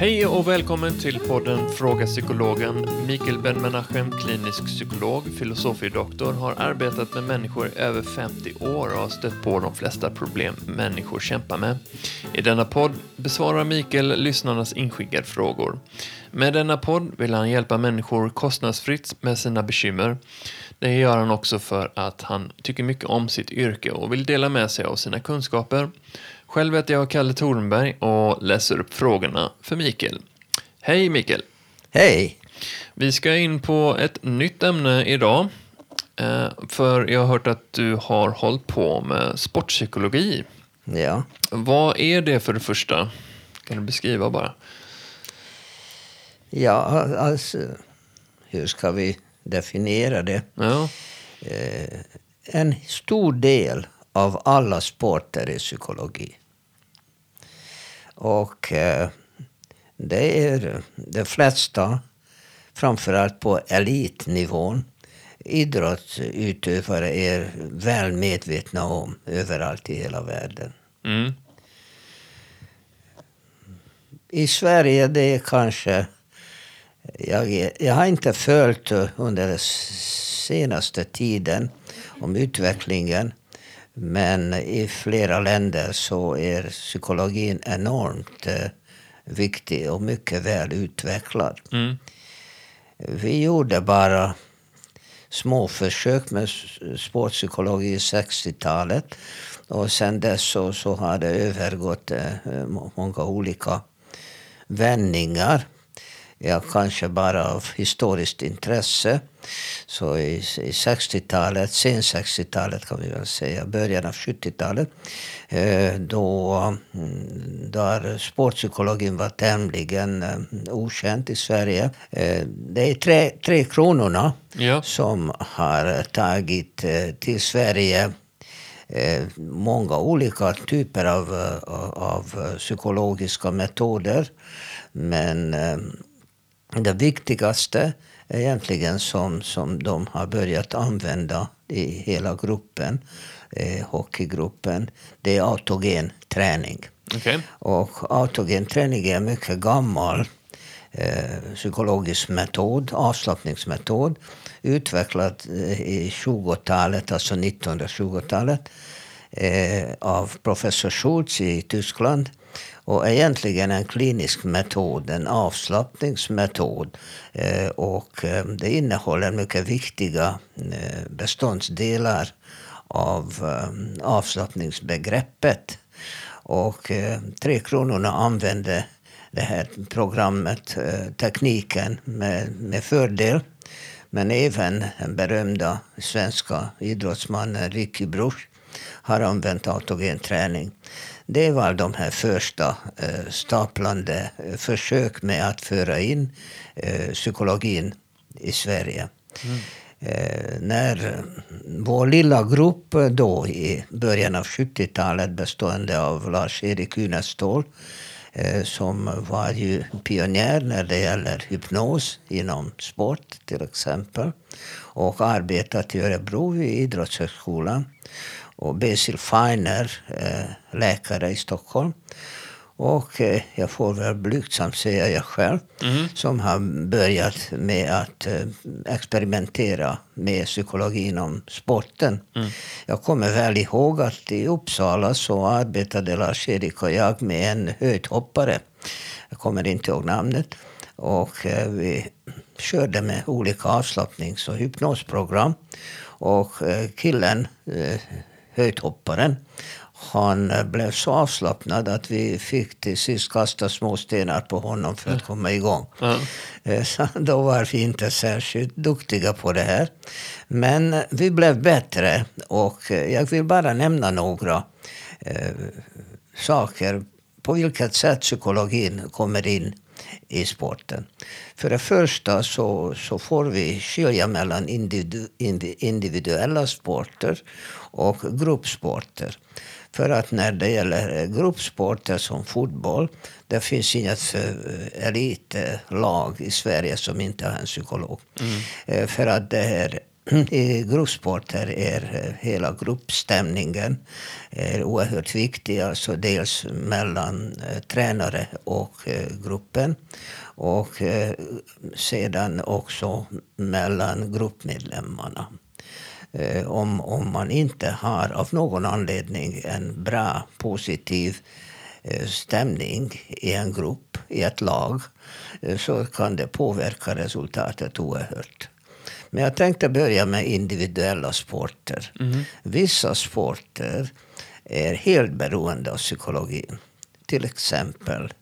Hej och välkommen till podden Fråga Psykologen. Mikael Ben-Menachem, klinisk psykolog, filosofie-doktor, har arbetat med människor i över 50 år och har stött på de flesta problem människor kämpar med. I denna podd besvarar Mikael lyssnarnas inskickade frågor. Med denna podd vill han hjälpa människor kostnadsfritt med sina bekymmer. Det gör han också för att han tycker mycket om sitt yrke och vill dela med sig av sina kunskaper. Själv heter jag Kalle Tornberg och läser upp frågorna för Mikael. Hej Mikael! Hej! Vi ska in på ett nytt ämne idag. Eh, för jag har hört att du har hållit på med sportpsykologi. Ja. Vad är det för det första? Kan du beskriva bara? Ja, alltså, hur ska vi definiera det? Ja. Eh, en stor del av alla sporter är psykologi. Och eh, det är de flesta, framförallt på elitnivån, idrottsutövare är väl medvetna om överallt i hela världen. Mm. I Sverige det är kanske... Jag, jag har inte följt under den senaste tiden om utvecklingen. Men i flera länder så är psykologin enormt eh, viktig och mycket väl utvecklad. Mm. Vi gjorde bara små försök med sportpsykologi i 60-talet. Och sen dess så, så har det övergått eh, många olika vändningar. Ja, kanske bara av historiskt intresse. Så i, i 60-talet, sen 60-talet kan vi väl säga, början av 70-talet, eh, då mm, där sportpsykologin var tämligen eh, okänd i Sverige. Eh, det är tre, tre kronorna Ja. som har tagit till Sverige många olika typer av, av psykologiska metoder. Men det viktigaste egentligen som, som de har börjat använda i hela gruppen, eh, hockeygruppen, det är autogen träning. Okej. Och autogen träning är en mycket gammal eh, psykologisk metod, avslappningsmetod, utvecklad eh, i 20-talet, alltså 1920-talet, eh, av professor Schultz i Tyskland och egentligen en klinisk metod, en avslappningsmetod. Eh, och eh, det innehåller mycket viktiga eh, beståndsdelar av avslappningsbegreppet. Och Tre Kronorna använde det här programmet, tekniken, med, med fördel. Men även den berömda svenska idrottsmannen Ricky Bruch har använt autogen träning. Det var de här första eh, staplande eh, försök med att föra in eh, psykologin i Sverige. Mm. När vår lilla grupp då i början av 70-talet bestående av Lars-Erik Unestål som var ju pionjär när det gäller hypnos inom sport till exempel och arbetat i Örebro vid Idrottshögskolan och Basil Feiner, eh, läkare i Stockholm. Och eh, jag får väl blygsamt säga jag själv, mm. som har börjat med att eh, experimentera med psykologi inom sporten. Mm. Jag kommer väl ihåg att i Uppsala så arbetade Lars-Erik och jag med en höjdhoppare. Jag kommer inte ihåg namnet. Och vi körde med olika avslappnings och hypnosprogram. Och killen höjdhopparen. Han eh, blev så avslappnad att vi fick till sist kasta små stenar på honom för att komma igång. Mm. Så då var vi inte särskilt duktiga på det här. Men eh, vi blev bättre och jag vill bara nämna några eh, saker på vilket sätt psykologin kommer in i sporten. För det första så, så får vi skilja mellan individu, individuella sporter och gruppsporter. För att när det gäller gruppsporter som fotboll, det finns inget elitlag i Sverige som inte har en psykolog. Mm. Eh, för att det här i gruppsporter är eh, hela gruppstämningen är oerhört viktig. Alltså dels mellan eh, tränare och eh, gruppen. Och eh, sedan också mellan gruppmedlemmarna. Eh, om, om man inte har av någon anledning en bra positiv eh, stämning i en grupp, i ett lag, så kan det påverka resultatet oerhört. Men jag tänkte börja med individuella sporter. Mm. Vissa sporter är helt beroende av psykologin. Till exempel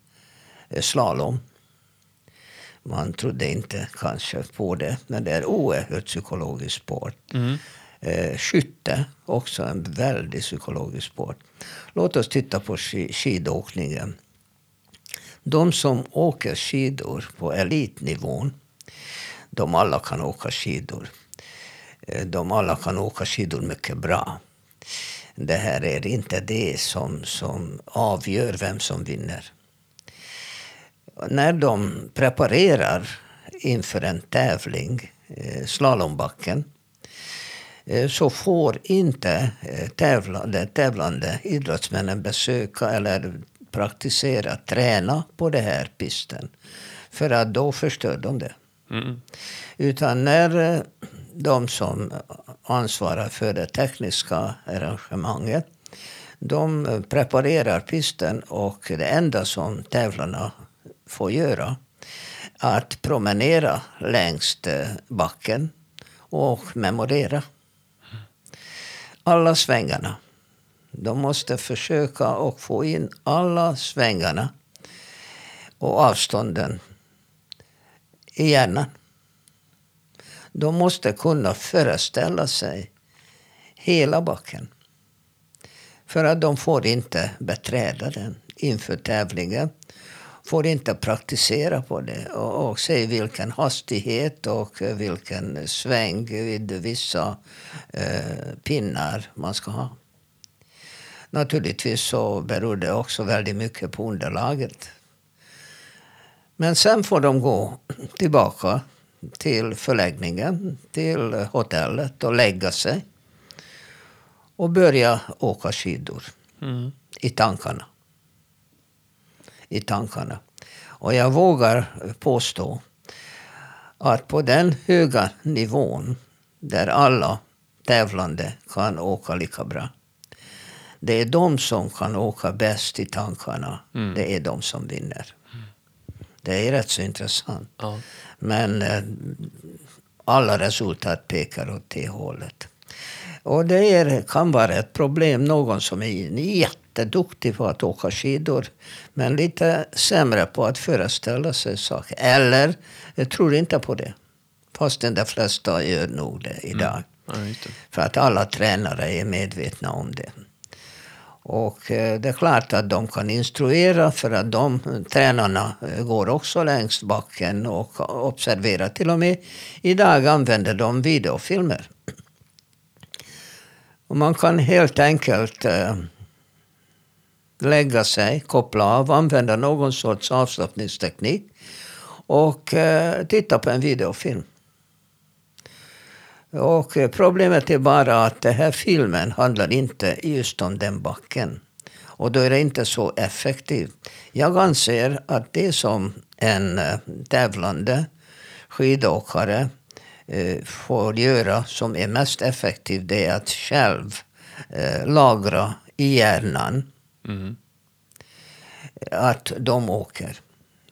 eh, slalom. Man trodde inte kanske på det, men det är oerhört psykologisk sport. Mm. Eh, skytte, också en väldigt psykologisk sport. Låt oss titta på skidåkningen. De som åker skidor på elitnivån de alla kan åka skidor. Eh, de alla kan åka skidor mycket bra. Det här är inte det som, som avgör vem som vinner. När de preparerar inför en tävling, eh, slalombacken, så får inte tävlande, tävlande idrottsmännen besöka eller praktisera, träna på den här pisten. För att då förstör de det. Mm. Utan när eh, de som ansvarar för det tekniska arrangemanget de eh, preparerar pisten och det enda som tävlarna får göra är att promenera längs eh, backen och memorera alla svängarna. De måste försöka och få in alla svängarna och avstånden i hjärnan. De måste kunna föreställa sig hela backen. För att de får inte beträda den inför tävlingen. Får inte praktisera på det och, och se vilken hastighet och vilken sväng vid vissa eh, pinnar man ska ha. Naturligtvis så beror det också väldigt mycket på underlaget. Men sen får de gå tillbaka till förläggningen, till hotellet och lägga sig. Och börja åka skidor. Mm. I tankarna. I tankarna. Och jag vågar påstå att på den höga nivån där alla tävlande kan åka lika bra. Det är de som kan åka bäst i tankarna. Mm. Det är de som vinner. Det är rätt så intressant. Ja. Men eh, alla resultat pekar åt det hållet. Och det är, kan vara ett problem. Någon som är jätteduktig på att åka skidor men lite sämre på att föreställa sig saker. Eller jag tror inte på det. Fastän de flesta gör nog det idag. Mm. För att alla tränare är medvetna om det. Och eh, det är klart att de kan instruera för att de tränarna eh, går också längs backen och observerar. Till och med idag använder de videofilmer. Och man kan helt enkelt eh, lägga sig, koppla av, använda någon sorts avslappningsteknik och eh, titta på en videofilm. Och eh, problemet är bara att den här filmen handlar inte just om den backen. Och då är det inte så effektivt. Jag anser att det som en eh, tävlande skidåkare eh, får göra som är mest effektivt det är att själv eh, lagra i hjärnan mm. att de åker.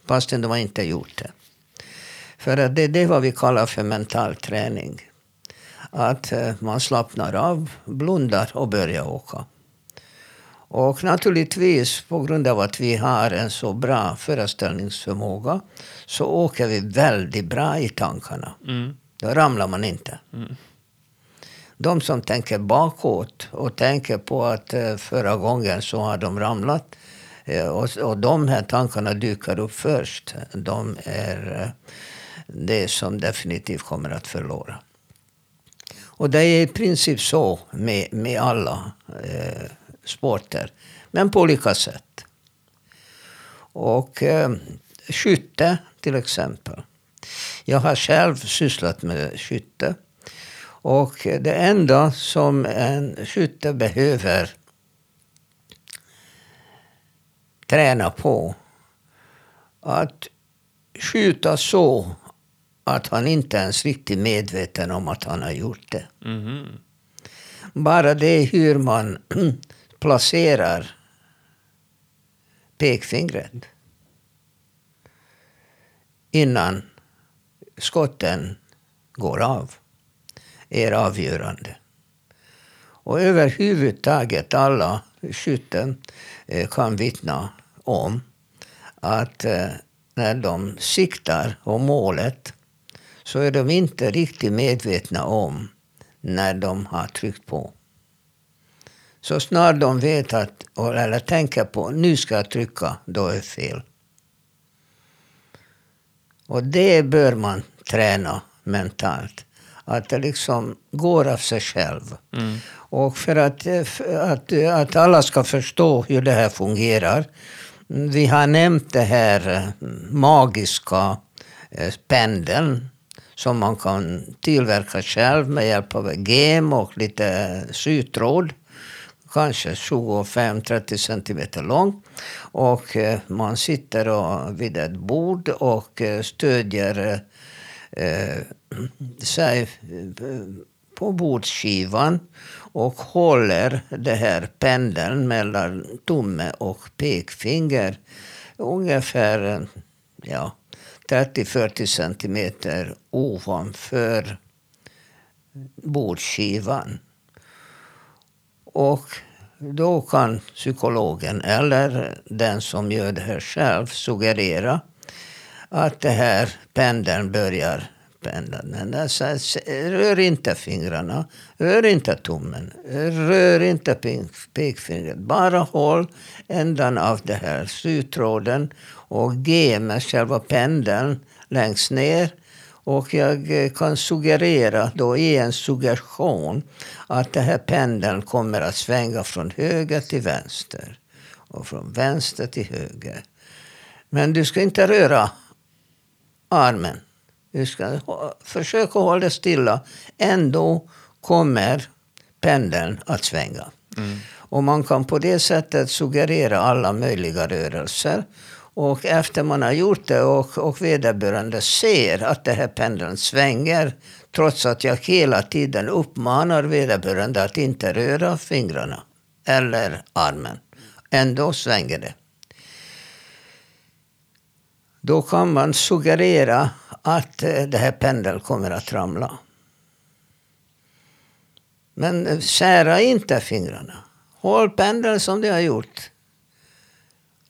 Fastän de har inte gjort det. För det är vad vi kallar för mental träning att eh, man slappnar av, blundar och börjar åka. Och naturligtvis, på grund av att vi har en så bra föreställningsförmåga så åker vi väldigt bra i tankarna. Mm. Då ramlar man inte. Mm. De som tänker bakåt och tänker på att eh, förra gången så har de ramlat eh, och, och de här tankarna dyker upp först. De är eh, det som definitivt kommer att förlora. Och det är i princip så med, med alla eh, sporter. Men på olika sätt. Och eh, skytte till exempel. Jag har själv sysslat med skytte. Och det enda som en skytte behöver träna på, att skjuta så att han inte ens riktigt medveten om att han har gjort det. Mhm. Bara det hur man placerar pekfingret innan skotten går av är avgörande. Och överhuvudtaget alla skytten eh, kan vittna om att eh, när de siktar på målet så är de inte riktigt medvetna om när de har tryckt på. Så snart de vet att, eller tänker på nu ska jag trycka, då är det fel. Och det bör man träna mentalt. Att det liksom går av sig själv. Mm. Och för att, eh, att, eh, att alla ska förstå hur det här fungerar. Vi har nämnt det här eh, magiska eh, pendeln som man kan tillverka själv med hjälp av gem och lite sytråd. Kanske 25-30 centimeter lång. Och eh, man sitter vid ett bord och eh, stödjer eh, sig eh, på bordsskivan och håller det här pendeln mellan tumme och pekfinger ungefär eh, ja, 30-40 centimeter ovanför bordsskivan. Och då kan psykologen eller den som gör det här själv suggerera att det här pendeln börjar pendla. Rör inte fingrarna, rör inte tummen, rör inte pekfingret. Bara håll ändan av det här sytråden och ge med själva pendeln längst ner. Och jag eh, kan suggerera, då i en suggestion, att den här pendeln kommer att svänga från höger till vänster. Och från vänster till höger. Men du ska inte röra armen. Du ska försöka hålla stilla. Ändå kommer pendeln att svänga. Och man kan på det sättet suggerera alla möjliga rörelser. Och efter man har gjort det och, och vederbörande ser att det här pendeln svänger trots att jag hela tiden uppmanar vederbörande att inte röra fingrarna eller armen. Ändå svänger det. Då kan man suggerera att eh, det här pendeln kommer att ramla. Men eh, sära inte fingrarna. Håll pendeln som du har gjort.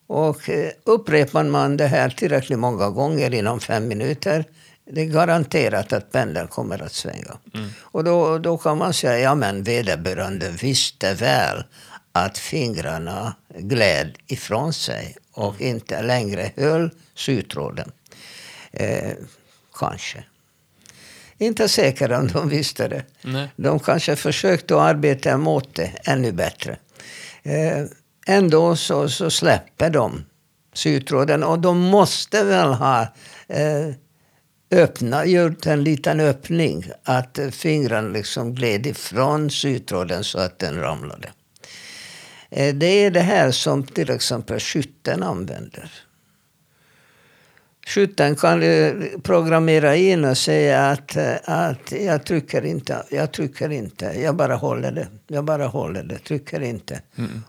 Och eh, upprepar man det här tillräckligt många gånger inom fem minuter, det är garanterat att pendeln kommer att svänga. Och då, då kan man säga, ja men vederbörande visste väl att fingrarna gled ifrån sig och inte längre höll sytråden. Eh, kanske. Inte säker om de visste det. Nej. De kanske försökte arbeta emot det ännu bättre. Eh, ändå så, så släpper de sytråden och de måste väl ha eh, öppna, gjort en liten öppning att fingrarna liksom gled ifrån sytråden så att den ramlade. Eh, det är det här som till exempel skytten använder. Skytten kan programmera in och säga att, eh, att jag trycker inte, jag trycker inte, jag bara håller det, jag bara håller det, trycker inte.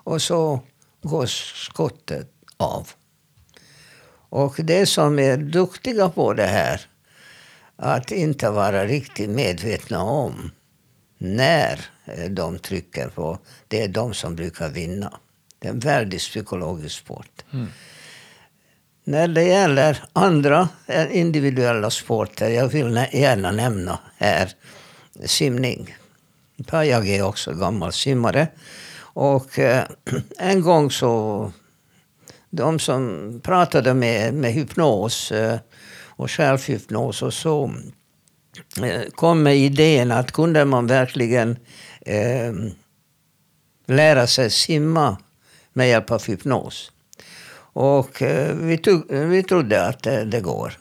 Och så går skottet av. Och det som är duktiga på det här, att inte vara riktigt medvetna om när eh, de trycker på, det är de som brukar vinna. Det är en väldigt psykologisk sport. När det gäller andra eh, individuella sporter, jag vill gärna nämna här simning. Jag är också gammal simmare. Och eh, en gång så, de som pratade med, med hypnos eh, och självhypnos och så Eh, kom med idén att kunde man verkligen eh, lära sig simma med hjälp av hypnos. Och eh, vi, tog, vi trodde att det, det går.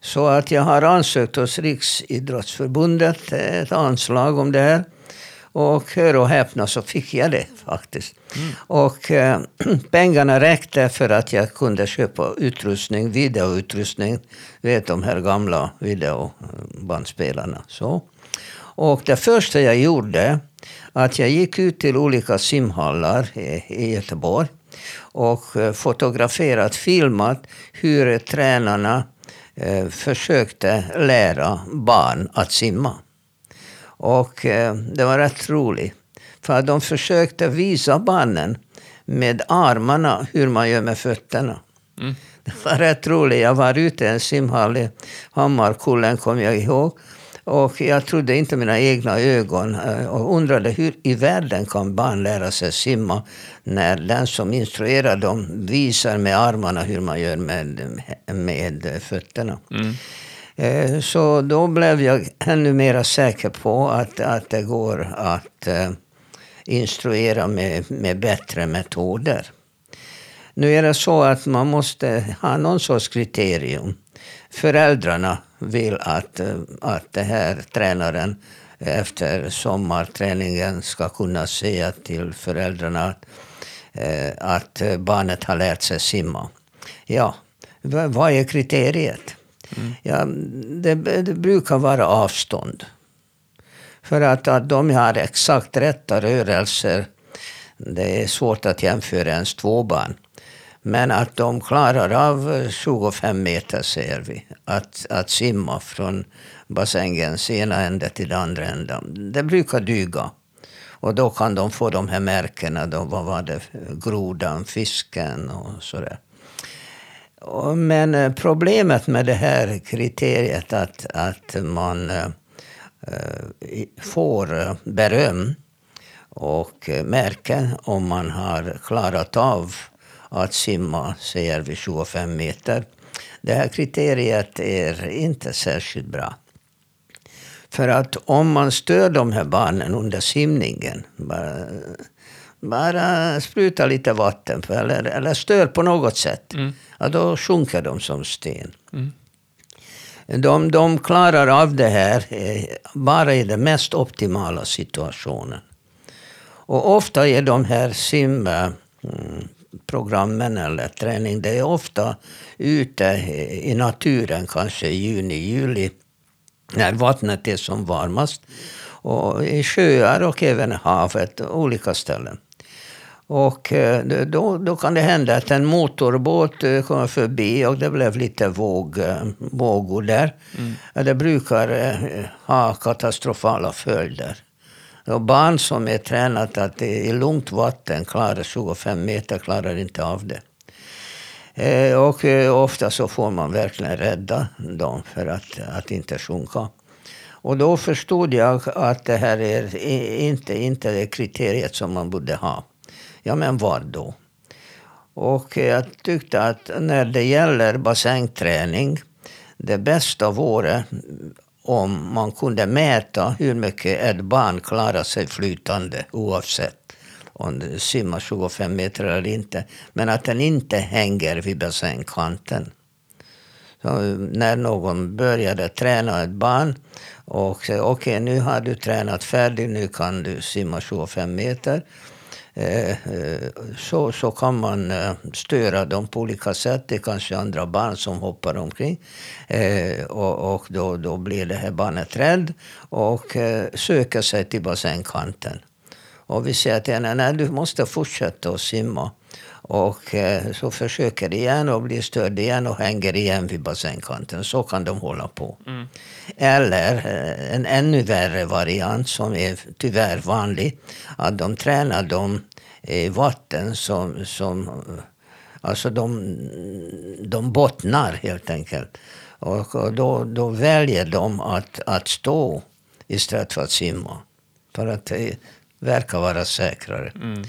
Så att jag har ansökt hos Riksidrottsförbundet eh, ett anslag om det här. Och hör och häpna så fick jag det faktiskt. Mm. Och eh, pengarna räckte för att jag kunde köpa utrustning, videoutrustning. Vet de här gamla videobandspelarna. Så. Och det första jag gjorde, att jag gick ut till olika simhallar i, i Göteborg och eh, fotograferat, filmat hur tränarna eh, försökte lära barn att simma. Och eh, det var rätt roligt. För de försökte visa barnen med armarna hur man gör med fötterna. Mm. Det var rätt roligt. Jag var ute i en simhall i Hammarkullen, kommer jag ihåg. Och jag trodde inte mina egna ögon eh, och undrade hur i världen kan barn lära sig simma när den som instruerar dem visar med armarna hur man gör med, med fötterna. Mm. Eh, så då blev jag ännu mer säker på att, att det går att eh, instruera med, med bättre metoder. Nu är det så att man måste ha någon sorts kriterium. Föräldrarna vill att, eh, att det här tränaren efter sommarträningen ska kunna säga till föräldrarna att, att barnet har lärt sig simma. Ja, vad är kriteriet? Mm. Ja, det, det, brukar vara avstånd. För att, att de har exakt rätta rörelser, det är svårt att jämföra ens två barn. Men att de klarar av 25 meter ser vi. Att, att simma från bassängens ena ände till den andra änden. Det brukar dyga. Och då kan de få de här märkena. Då, vad var det? Grodan, fisken och sådär. Men eh, problemet med det här kriteriet att, att man eh, eh, får beröm och märken om man har klarat av att simma, säger vi 25 meter. Det här kriteriet är inte särskilt bra. För att om man stör de här barnen under simningen, bara, spruta lite vatten på, eller, eller stör på något sätt, mm ja, då sjunker de som sten. Mm. De, de klarar av det här eh, bara i den mest optimala situationen. Och ofta är de här simprogrammen eller träning, det är ofta ute i naturen, kanske i juni, juli, när vattnet är som varmast. Och i sjöar och även havet, olika ställen. Och eh, då, då kan det hända att en motorbåt eh, kommer förbi och det blev lite våg, eh, vågor där. Mm. Det brukar ha katastrofala följder. Och barn som är tränat att i lugnt vatten klarar 25 meter klarar inte av det. Och ofta så får man verkligen rädda dem för att, att inte sjunka. Och då förstod jag att det här är inte, inte det kriteriet som man borde ha. Ja, men var då? Och jag tyckte att när det gäller bassängträning, det bästa vore om man kunde mäta hur mycket ett barn klarar sig flytande oavsett om det simmar 25 meter eller inte. Men att den inte hänger vid bassängkanten. Så när någon började träna ett barn och säger okej okay, nu har du tränat färdigt, nu kan du simma 25 meter. Eh, eh, så, så kan man eh, störa dem på olika sätt. Det är kanske andra barn som hoppar omkring. Och, och då, då blir det här barnet rädd och söker sig till bassängkanten. Och vi säger till henne, nej du måste fortsätta att simma. Och så försöker igen och blir störd igen och hänger igen vid bassängkanten. Så kan de hålla på. Mm. Eller en ännu värre variant som är tyvärr vanlig. Att de tränar dem i vatten som, som alltså de, de bottnar helt enkelt. Och då, då väljer de att, att stå istället för att simma. För att det verkar vara säkrare. Mm.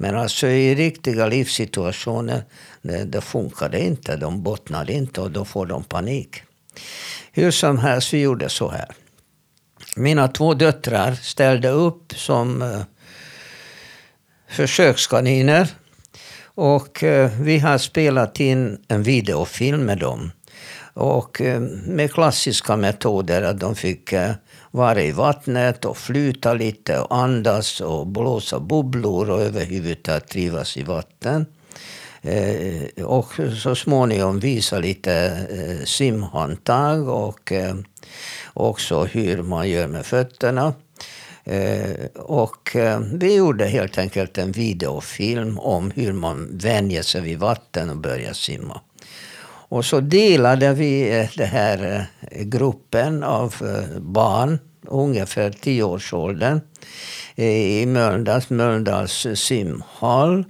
Men alltså i riktiga livssituationer, det, det funkar det inte. De bottnar inte och då får de panik. Hur som helst, vi gjorde så här. Mina två döttrar ställde upp som eh, försökskaniner. Och eh, vi har spelat in en videofilm med dem. Och eh, med klassiska metoder, att de fick eh, vara i vattnet och flyta lite och andas och blåsa bubblor och överhuvudtaget trivas i vatten. Eh, och så småningom visa lite eh, simhandtag och eh, också hur man gör med fötterna. Eh, och vi gjorde helt enkelt en videofilm om hur man vänjer sig vid vatten och börjar simma. Och så delade vi eh, den här eh, gruppen av eh, barn, ungefär tioårsåldern, eh, i Mölndals, Mölndals simhall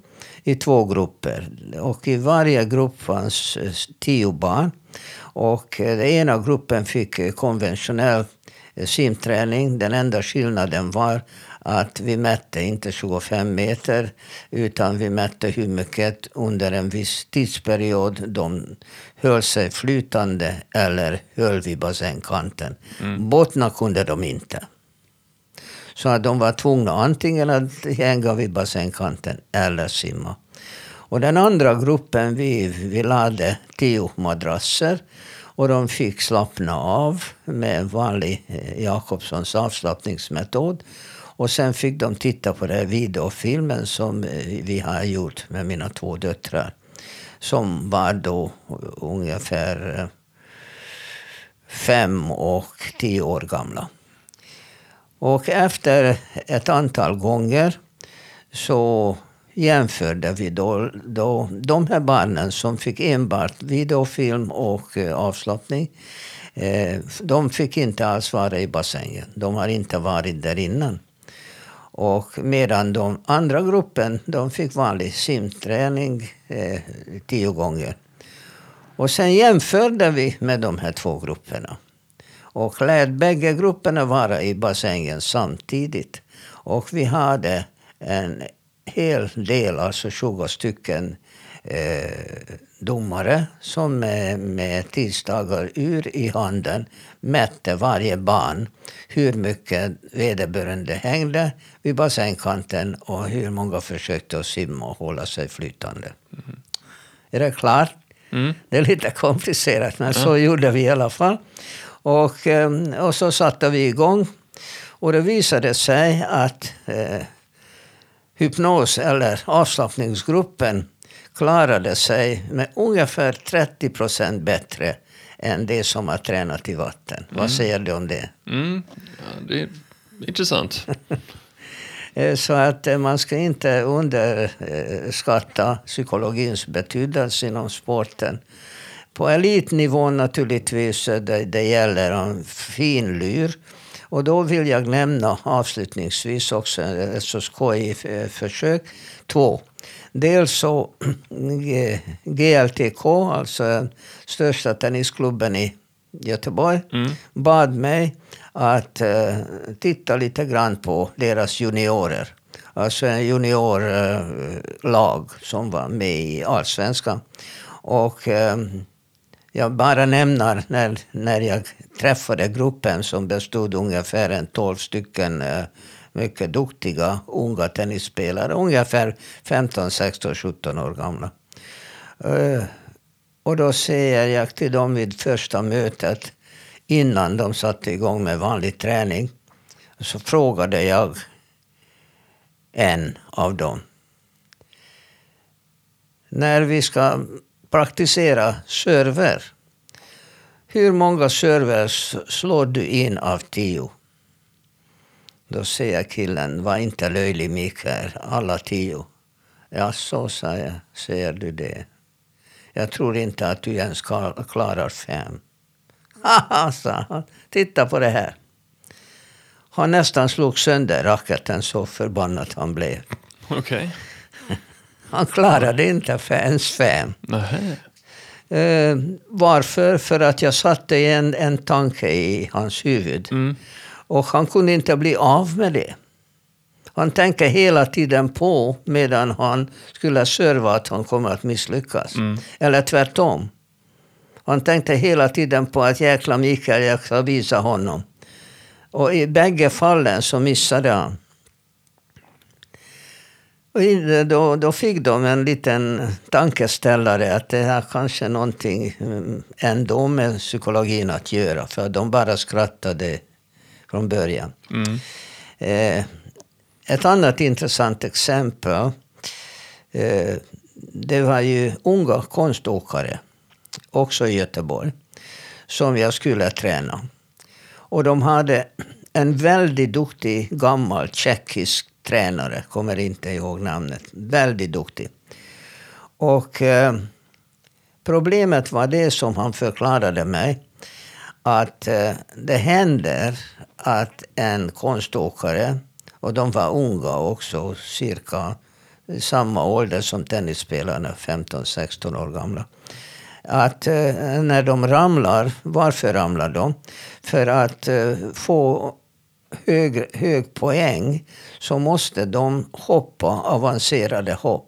i två grupper. Och i varje grupp fanns eh, tio barn. Och eh, den ena gruppen fick konventionell simträning. Den enda skillnaden var att vi mätte inte 25 meter utan vi mätte hur mycket under en viss tidsperiod de höll sig flytande eller höll vid bassängkanten. Mm. Bottna kunde de inte. Så att de var tvungna antingen att hänga vid bassängkanten eller simma. Och den andra gruppen, vi, vi lade tio madrasser och de fick slappna av med vanlig eh, Jakobssons avslappningsmetod. Och sen fick de titta på den här videofilmen som eh, vi har gjort med mina två döttrar. Som var då ungefär eh, fem och tio år gamla. Och efter ett antal gånger så jämförde vi då, då de här barnen som fick enbart videofilm och eh, avslappning. Eh, de fick inte alls vara i bassängen. De har inte varit där innan. Och medan de andra gruppen de fick vanlig simträning eh, tio gånger. Och sen jämförde vi med de här två grupperna. Och lät bägge grupperna vara i bassängen samtidigt. Och vi hade en hel del, alltså 20 stycken eh, domare som eh, med, med tisdagar ur i handen mätte varje barn hur mycket vederbörande hängde vid bassängkanten och hur många försökte att simma och hålla sig flytande. Mm. Är det klart? Mm. Det är lite komplicerat, men så gjorde vi i alla fall. Och, eh, och så satte vi igång. Och det visade sig att eh, hypnos eller avslappningsgruppen klarade sig med ungefär 30 procent bättre än det som har tränat i vatten. Mm. Vad säger du om det? Mm. Ja, det är intressant. Eh, så att eh, man ska inte underskatta psykologins betydelse inom sporten. På elitnivå naturligtvis, eh, det, det gäller en fin lyr. Och då vill jag nämna avslutningsvis också ett så skojigt försök. Två. Dels så GLTK, alltså största tennisklubben i Göteborg, mm. bad mig att uh, titta lite grann på deras juniorer. Alltså en juniorlag uh, som var med i Allsvenskan. Och um, jag bara nämner när, när jag träffade gruppen som bestod ungefär en 12 stycken uh, mycket duktiga unga tennisspelare, ungefär 15, 16, 17 år gamla. Eh, och då säger jag till dem vid första mötet, innan de satte igång med vanlig träning, så frågade jag en av dem. När vi ska praktisera server, hur många servers slår du in av tio? Då säger killen, var inte löjlig Mikael, alla tio. Ja, så sa jag, säger du det. Jag tror inte att du ens klarar fem. Haha, sa han. Titta på det här. Han nästan slog sönder racketen så förbannad han blev. Okej. Okay. Han klarade inte ens fem. Uh, varför? För att jag satte en, en tanke i hans huvud. Mm. Och han kunde inte bli av med det. Han tänker hela tiden på, medan han skulle serva, att han kommer att misslyckas. Mm. Eller tvärtom. Han tänkte hela tiden på att jäkla Mikael, jag ska visa honom. Och i bägge fallen så missade han. då, då fick de en liten tankeställare att det har kanske någonting mm, ändå med psykologin att göra. För de bara skrattade från början. Mm. Eh, ett annat intressant exempel. Eh, det var ju unga konståkare, också i Göteborg, som jag skulle träna. Och de hade en väldigt duktig gammal tjeckisk tränare, kommer inte ihåg namnet. Väldigt duktig. Och eh, problemet var det som han förklarade mig. Att eh, det händer att en konståkare, och de var unga också, cirka samma ålder som tennisspelarna, 15-16 år gamla. Att eh, när de ramlar, varför ramlar de? För att eh, få hög, hög poäng så måste de hoppa avancerade hopp.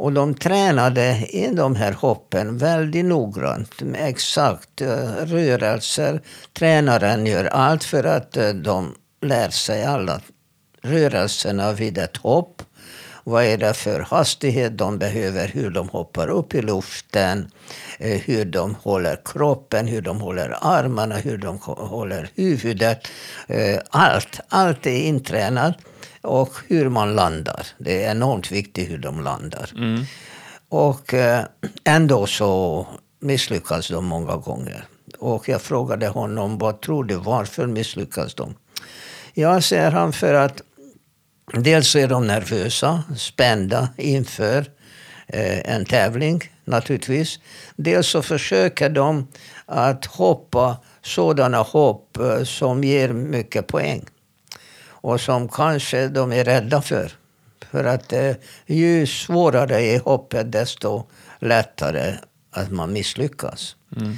Och de tränade i de här hoppen väldigt noggrant med exakt eh, rörelser. Tränaren gör allt för att eh, de lär sig alla rörelserna vid ett hopp. Vad är det för hastighet de behöver, hur de hoppar upp i luften, eh, hur de håller kroppen, hur de håller armarna, hur de håller huvudet. Allt, allt är intränat. Och hur man landar. Det är enormt viktigt hur de landar. Mm. Och eh, ändå så misslyckas de många gånger. Och jag frågade honom, vad tror du, varför misslyckas de? Ja, säger han, för att Dels är de nervösa, spända inför eh, en tävling naturligtvis. Dels så försöker de att hoppa sådana hopp eh, som ger mycket poäng. Och som kanske de är rädda för. För att eh, ju svårare är hoppet desto lättare att man misslyckas. Mm.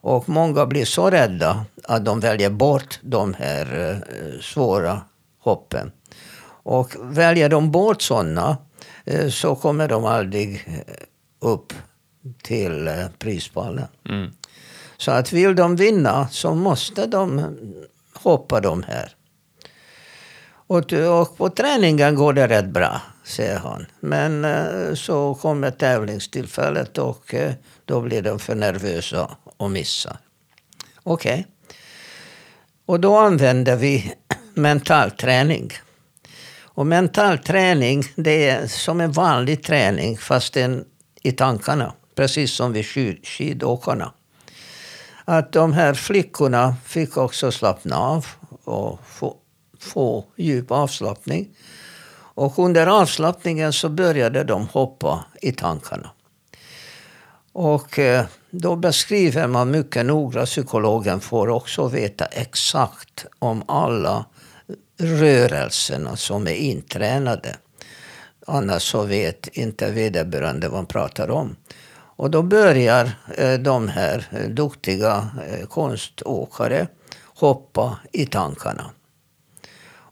Och många blir så rädda att de väljer bort de här eh, svåra hoppen. Och väljer de bort sådana eh, så kommer de aldrig eh, upp till eh, prispallen. Mm. Så att vill de vinna så måste de hoppa de här. Och, och på träningen går det rätt bra, säger han. Men eh, så kommer tävlingstillfället och eh, då blir de för nervösa och missar. Okej. Okay. Och då använder vi mental träning. Och mental träning, det är som en vanlig träning fast en i tankarna. Precis som vid skidåkarna. Att de här flickorna fick också slappna av och få, få djup avslappning. Och under avslappningen så började de hoppa i tankarna. Och eh, då beskriver man mycket noga, psykologen får också veta exakt om alla rörelserna som är intränade. Annars så vet inte vederbörande vad han pratar om. Och då börjar eh, de här duktiga eh, konståkare hoppa i tankarna.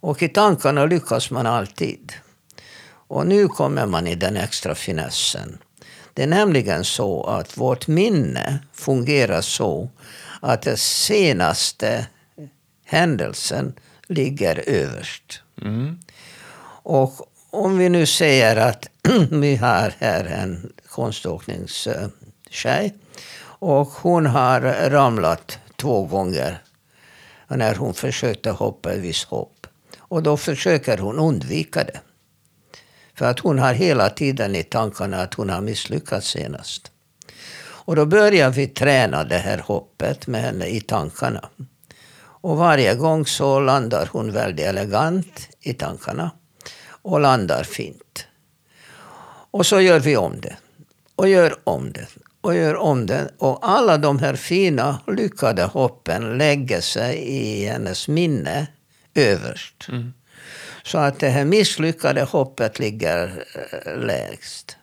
Och i tankarna lyckas man alltid. Och nu kommer man i den extra finessen. Det är nämligen så att vårt minne fungerar så att den senaste händelsen ligger överst. Mm. Och om vi nu säger att vi har här en konståkningstjej och hon har ramlat två gånger när hon försökte hoppa ett visst hopp. Och då försöker hon undvika det. För att hon har hela tiden i tankarna att hon har misslyckats senast. Och då börjar vi träna det här hoppet med henne i tankarna. Och varje gång så landar hon väldigt elegant i tankarna och landar fint. Och så gör vi om det. Och gör om det. Och gör om det. Och alla de här fina, lyckade hoppen lägger sig i hennes minne överst. Mm. Så att det här misslyckade hoppet ligger eh, lägst.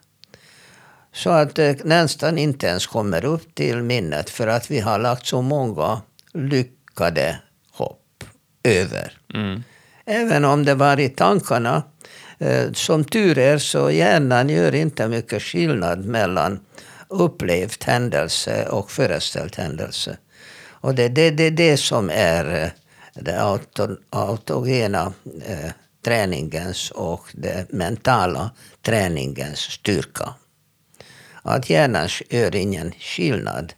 Så att det nästan inte ens kommer upp till minnet för att vi har lagt så många lyckade hopp över. Mm. Även om det var i tankarna. Eh, som tur är så hjärnan gör inte mycket skillnad mellan upplevt händelse och föreställd händelse. Och det är det, det, det som är eh, det auto, autogena eh, träningens och den mentala träningens styrka. Att hjärnan gör ingen skillnad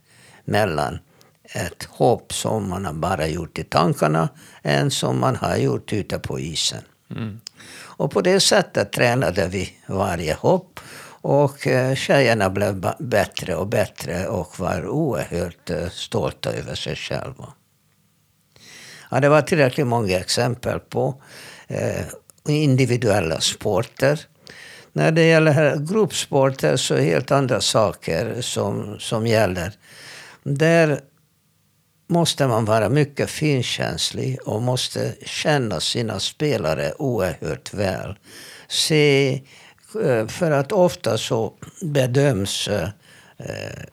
mellan ett hopp som man har bara gjort i tankarna än som man har gjort ute på isen. Mm. Och på det sättet tränade vi varje hopp. Och eh, tjejerna blev bättre och bättre och var oerhört eh, stolta över sig själva. Ja, det var tillräckligt många exempel på eh, individuella sporter. När det gäller gruppsporter så är det helt andra saker som, som gäller. Där måste man vara mycket finkänslig och måste känna sina spelare oerhört väl. Se, eh, för att ofta så bedöms eh,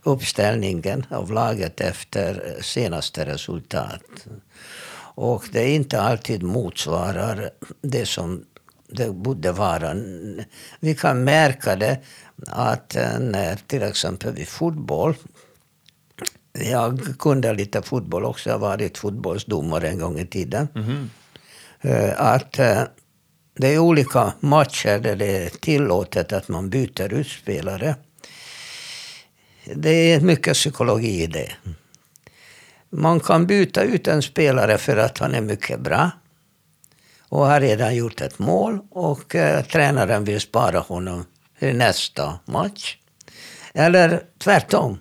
uppställningen av laget efter eh, senaste resultat. Och det är inte alltid motsvarar det som det borde vara. Vi kan märka det att eh, när till exempel vid fotboll jag kunde lite fotboll också. Jag har varit fotbollsdomare en gång i tiden. Mm. Att eh, det är olika matcher där det är tillåtet att man byter ut spelare. Det är mycket psykologi i det. Man kan byta ut en spelare för att han är mycket bra och har redan gjort ett mål och eh, tränaren vill spara honom i nästa match. Eller tvärtom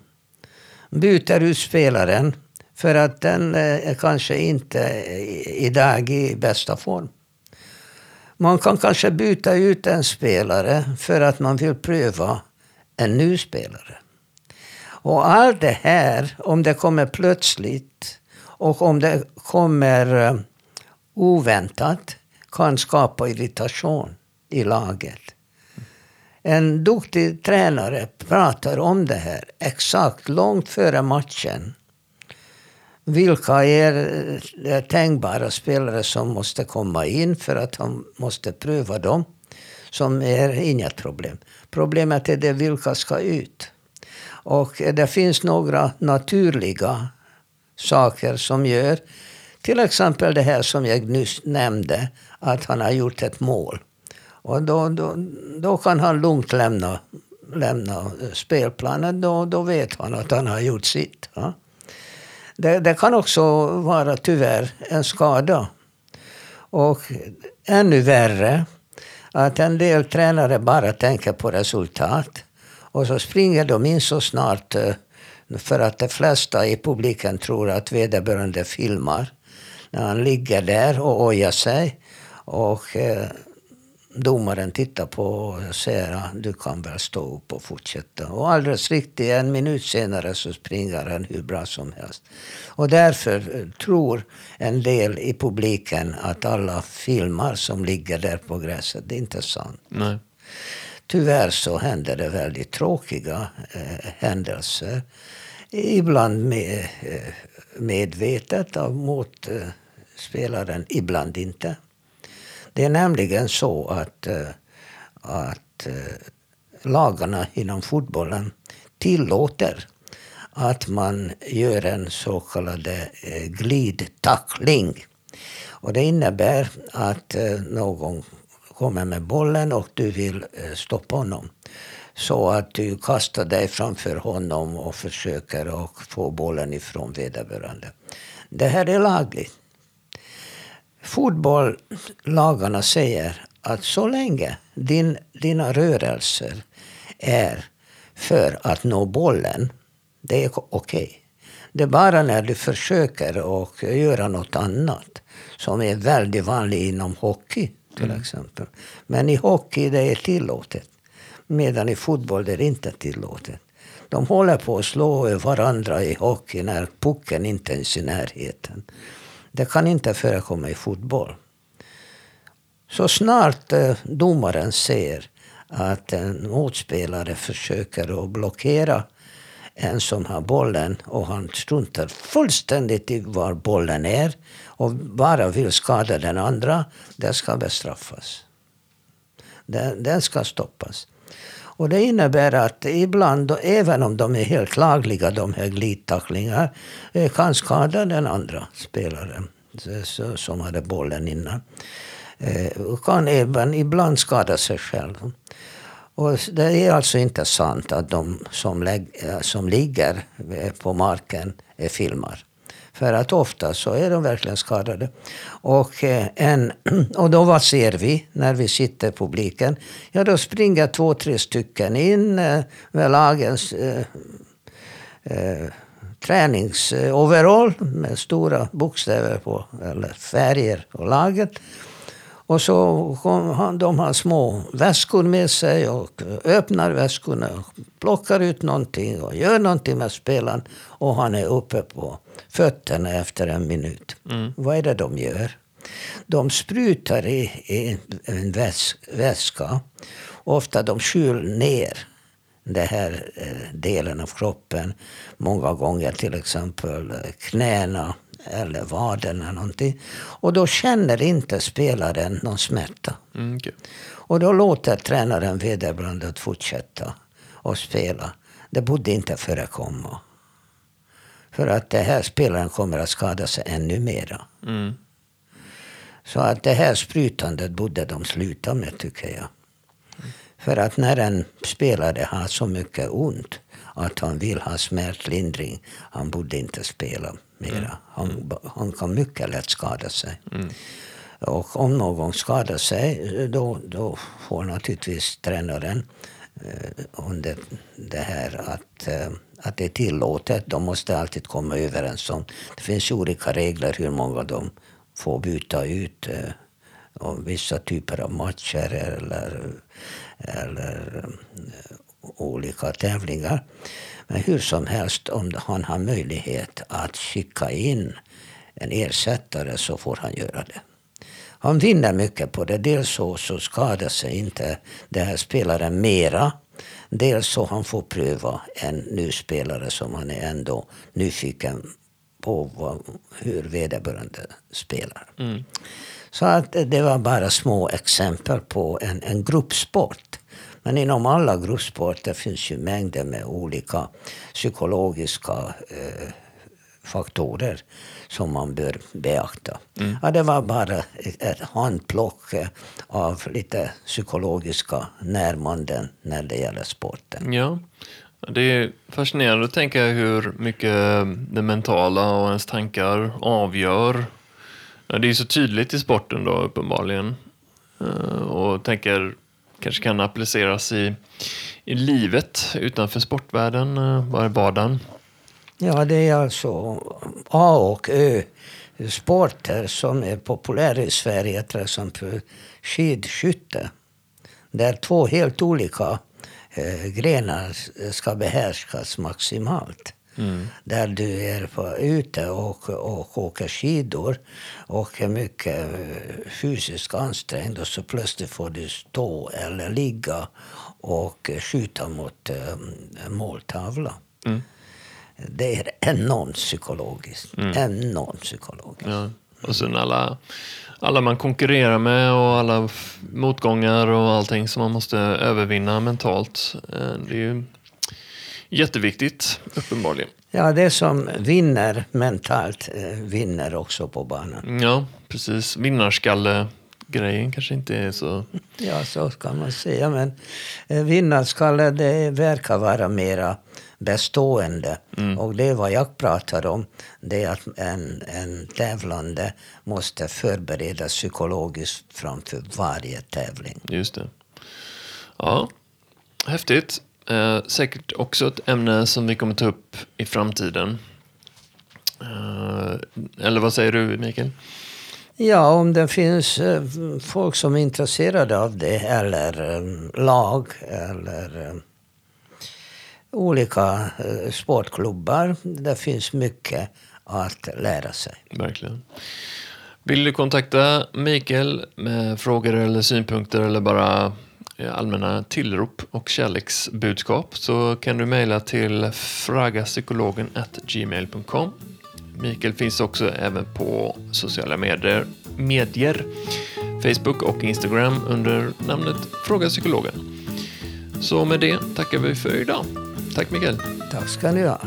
byter ut spelaren för att den eh, kanske inte eh, idag i bästa form. Man kan kanske byta ut en spelare för att man vill pröva en ny spelare. Och allt det här, om det kommer plötsligt och om det kommer eh, oväntat, kan skapa irritation i laget. En duktig tränare pratar om det här exakt långt före matchen. Vilka är eh, tänkbara spelare som måste komma in för att han måste pröva dem. Som är inget problem. Problemet är det vilka ska ut. Och det finns några naturliga saker som gör till exempel det här som jag nyss nämnde, att han har gjort ett mål. Och då, då, då kan han lugnt lämna, lämna spelplanen. Då, då vet han att han har gjort sitt. Ja. Det, det kan också vara tyvärr en skada. Och ännu värre, att en del tränare bara tänker på resultat. Och så springer de in så snart eh, för att de flesta i publiken tror att vederbörande filmar. När han ligger där och ojar sig. Och eh, domaren tittar på och säger att du kan väl stå upp och fortsätta. Och alldeles riktigt, en minut senare så springer han hur bra som helst. Och därför eh, tror en del i publiken att alla filmar som ligger där på gräset. Det är inte sant. Nej. Tyvärr så händer det väldigt tråkiga eh, händelser. Ibland med, eh, medvetet av motspelaren, ibland inte. Det är nämligen så att, eh, att eh, lagarna inom fotbollen tillåter att man gör en så kallad eh, glidtackling. Och det innebär att eh, någon kommer med bollen och du vill eh, stoppa honom. Så att du kastar dig framför honom och försöker att få bollen ifrån vederbörande. Det här är lagligt. Fotbollslagarna säger att så länge din, dina rörelser är för att nå bollen, det är okej. Okay. Det är bara när du försöker och göra något annat som är väldigt vanligt inom hockey till mm. exempel. Men i hockey det är tillåtet. Medan i fotboll det är inte tillåtet. De håller på att slå varandra i hockey när pucken inte är i närheten. Det kan inte förekomma i fotboll. Så snart eh, domaren ser att en motspelare försöker att blockera en som har bollen och han struntar fullständigt i var bollen är och bara vill skada den andra, det ska bestraffas. Den, den ska stoppas. Och det innebär att ibland, även om de är helt lagliga, de här glidtacklingar, eh, kan skada den andra spelaren eh, som hade bollen innan. Eh, och kan även ibland skada sig själv. Och det är alltså inte sant att de som, som ligger på marken är filmar. För att ofta så är de verkligen skadade. Och, eh, en, och då vad ser vi när vi sitter publiken? Ja, då springer två, tre stycken in eh, med lagens eh, eh, träningsoverall eh, med stora bokstäver på, eller färger på laget. Och så kom han, de har små väskor med sig och öppnar väskorna och plockar ut någonting och gör någonting med spelaren. Och han är uppe på fötterna efter en minut. Mm. Vad är det de gör? De sprutar i, i en väs, väska. Ofta de skyl ner den här eh, delen av kroppen. Många gånger till exempel knäna eller vaderna någonting. Och då känner inte spelaren någon smärta. Mm, okay. Och då låter tränaren vederbörande att fortsätta att spela. Det borde inte förekomma. För att det här spelaren kommer att skada sig ännu mera. Mm. Så att det här sprutandet borde de sluta med tycker jag. För att när en spelare har så mycket ont att han vill ha smärtlindring, han borde inte spela mera. Mm. Han, han kan mycket lätt skada sig. Mm. Och om någon skadar sig, då, då får naturligtvis tränaren eh, under det här att, eh, att det är tillåtet. De måste alltid komma överens om. Det finns olika regler hur många de får byta ut. Eh, och vissa typer av matcher eller, eller eh, olika tävlingar. Men hur som helst, om han har möjlighet att skicka in en ersättare så får han göra det. Han vinner mycket på det. Dels så, så skadar sig inte den här spelaren mera. Dels så han får pröva en ny spelare som han är ändå nyfiken på vad, hur vederbörande spelar. Mm. Så att det var bara små exempel på en, en gruppsport. Men inom alla gruppsporter finns ju mängder med olika psykologiska eh, faktorer som man bör beakta. Mm. Ja, det var bara ett handplock eh, av lite psykologiska närmanden när det gäller sporten. Ja. Det är fascinerande att tänka hur mycket det mentala och ens tankar avgör. Det är så tydligt i sporten då uppenbarligen. Eh, och tänker kanske kan appliceras i, i livet utanför sportvärlden, eh, vardagen. Ja, det är alltså A och Ö sporter som är populära i Sverige, till exempel skidskytte. Där två helt olika eh, grenar eh, ska behärskas maximalt. Mm. Där du är på, ute och, och åker skidor och är mycket eh, fysiskt ansträngd och så plötsligt får du stå eller ligga och skjuta mot äh, måltavla. Mm. Det är enormt psykologiskt. Mm. Enormt psykologiskt. Ja. Och sen alla, alla man konkurrerar med och alla motgångar och allting som man måste övervinna mentalt. Eh, det är ju jätteviktigt, uppenbarligen. Ja, det som vinner mentalt eh, vinner också på banan. Ja, precis. Vinnarskalle-grejen kanske inte är så... Ja, så kan man säga. Men eh, vinnarskalle, det verkar vara mera bestående. Mm. Och det är vad jag pratar om. Det är att en, en tävlande måste förberedas psykologiskt framför varje tävling. Just det. Ja, häftigt. Eh, säkert också ett ämne som vi kommer ta upp i framtiden. Eh, eller vad säger du, Mikael? Ja, om det finns eh, folk som är intresserade av det, eller eh, lag, eller eh, olika eh, sportklubbar. Det finns mycket att lära sig. Verkligen. Vill du kontakta Mikael med frågor eller synpunkter eller bara Eh, allmänna tillrop och kärleksbudskap så kan du mejla till fragapsykologen gmail.com. Mikael finns också även på sociala medier, medier, Facebook och Instagram under namnet Fråga Psykologen. Så med det tackar vi för idag. Tack Mikael. Tack ska ni ha.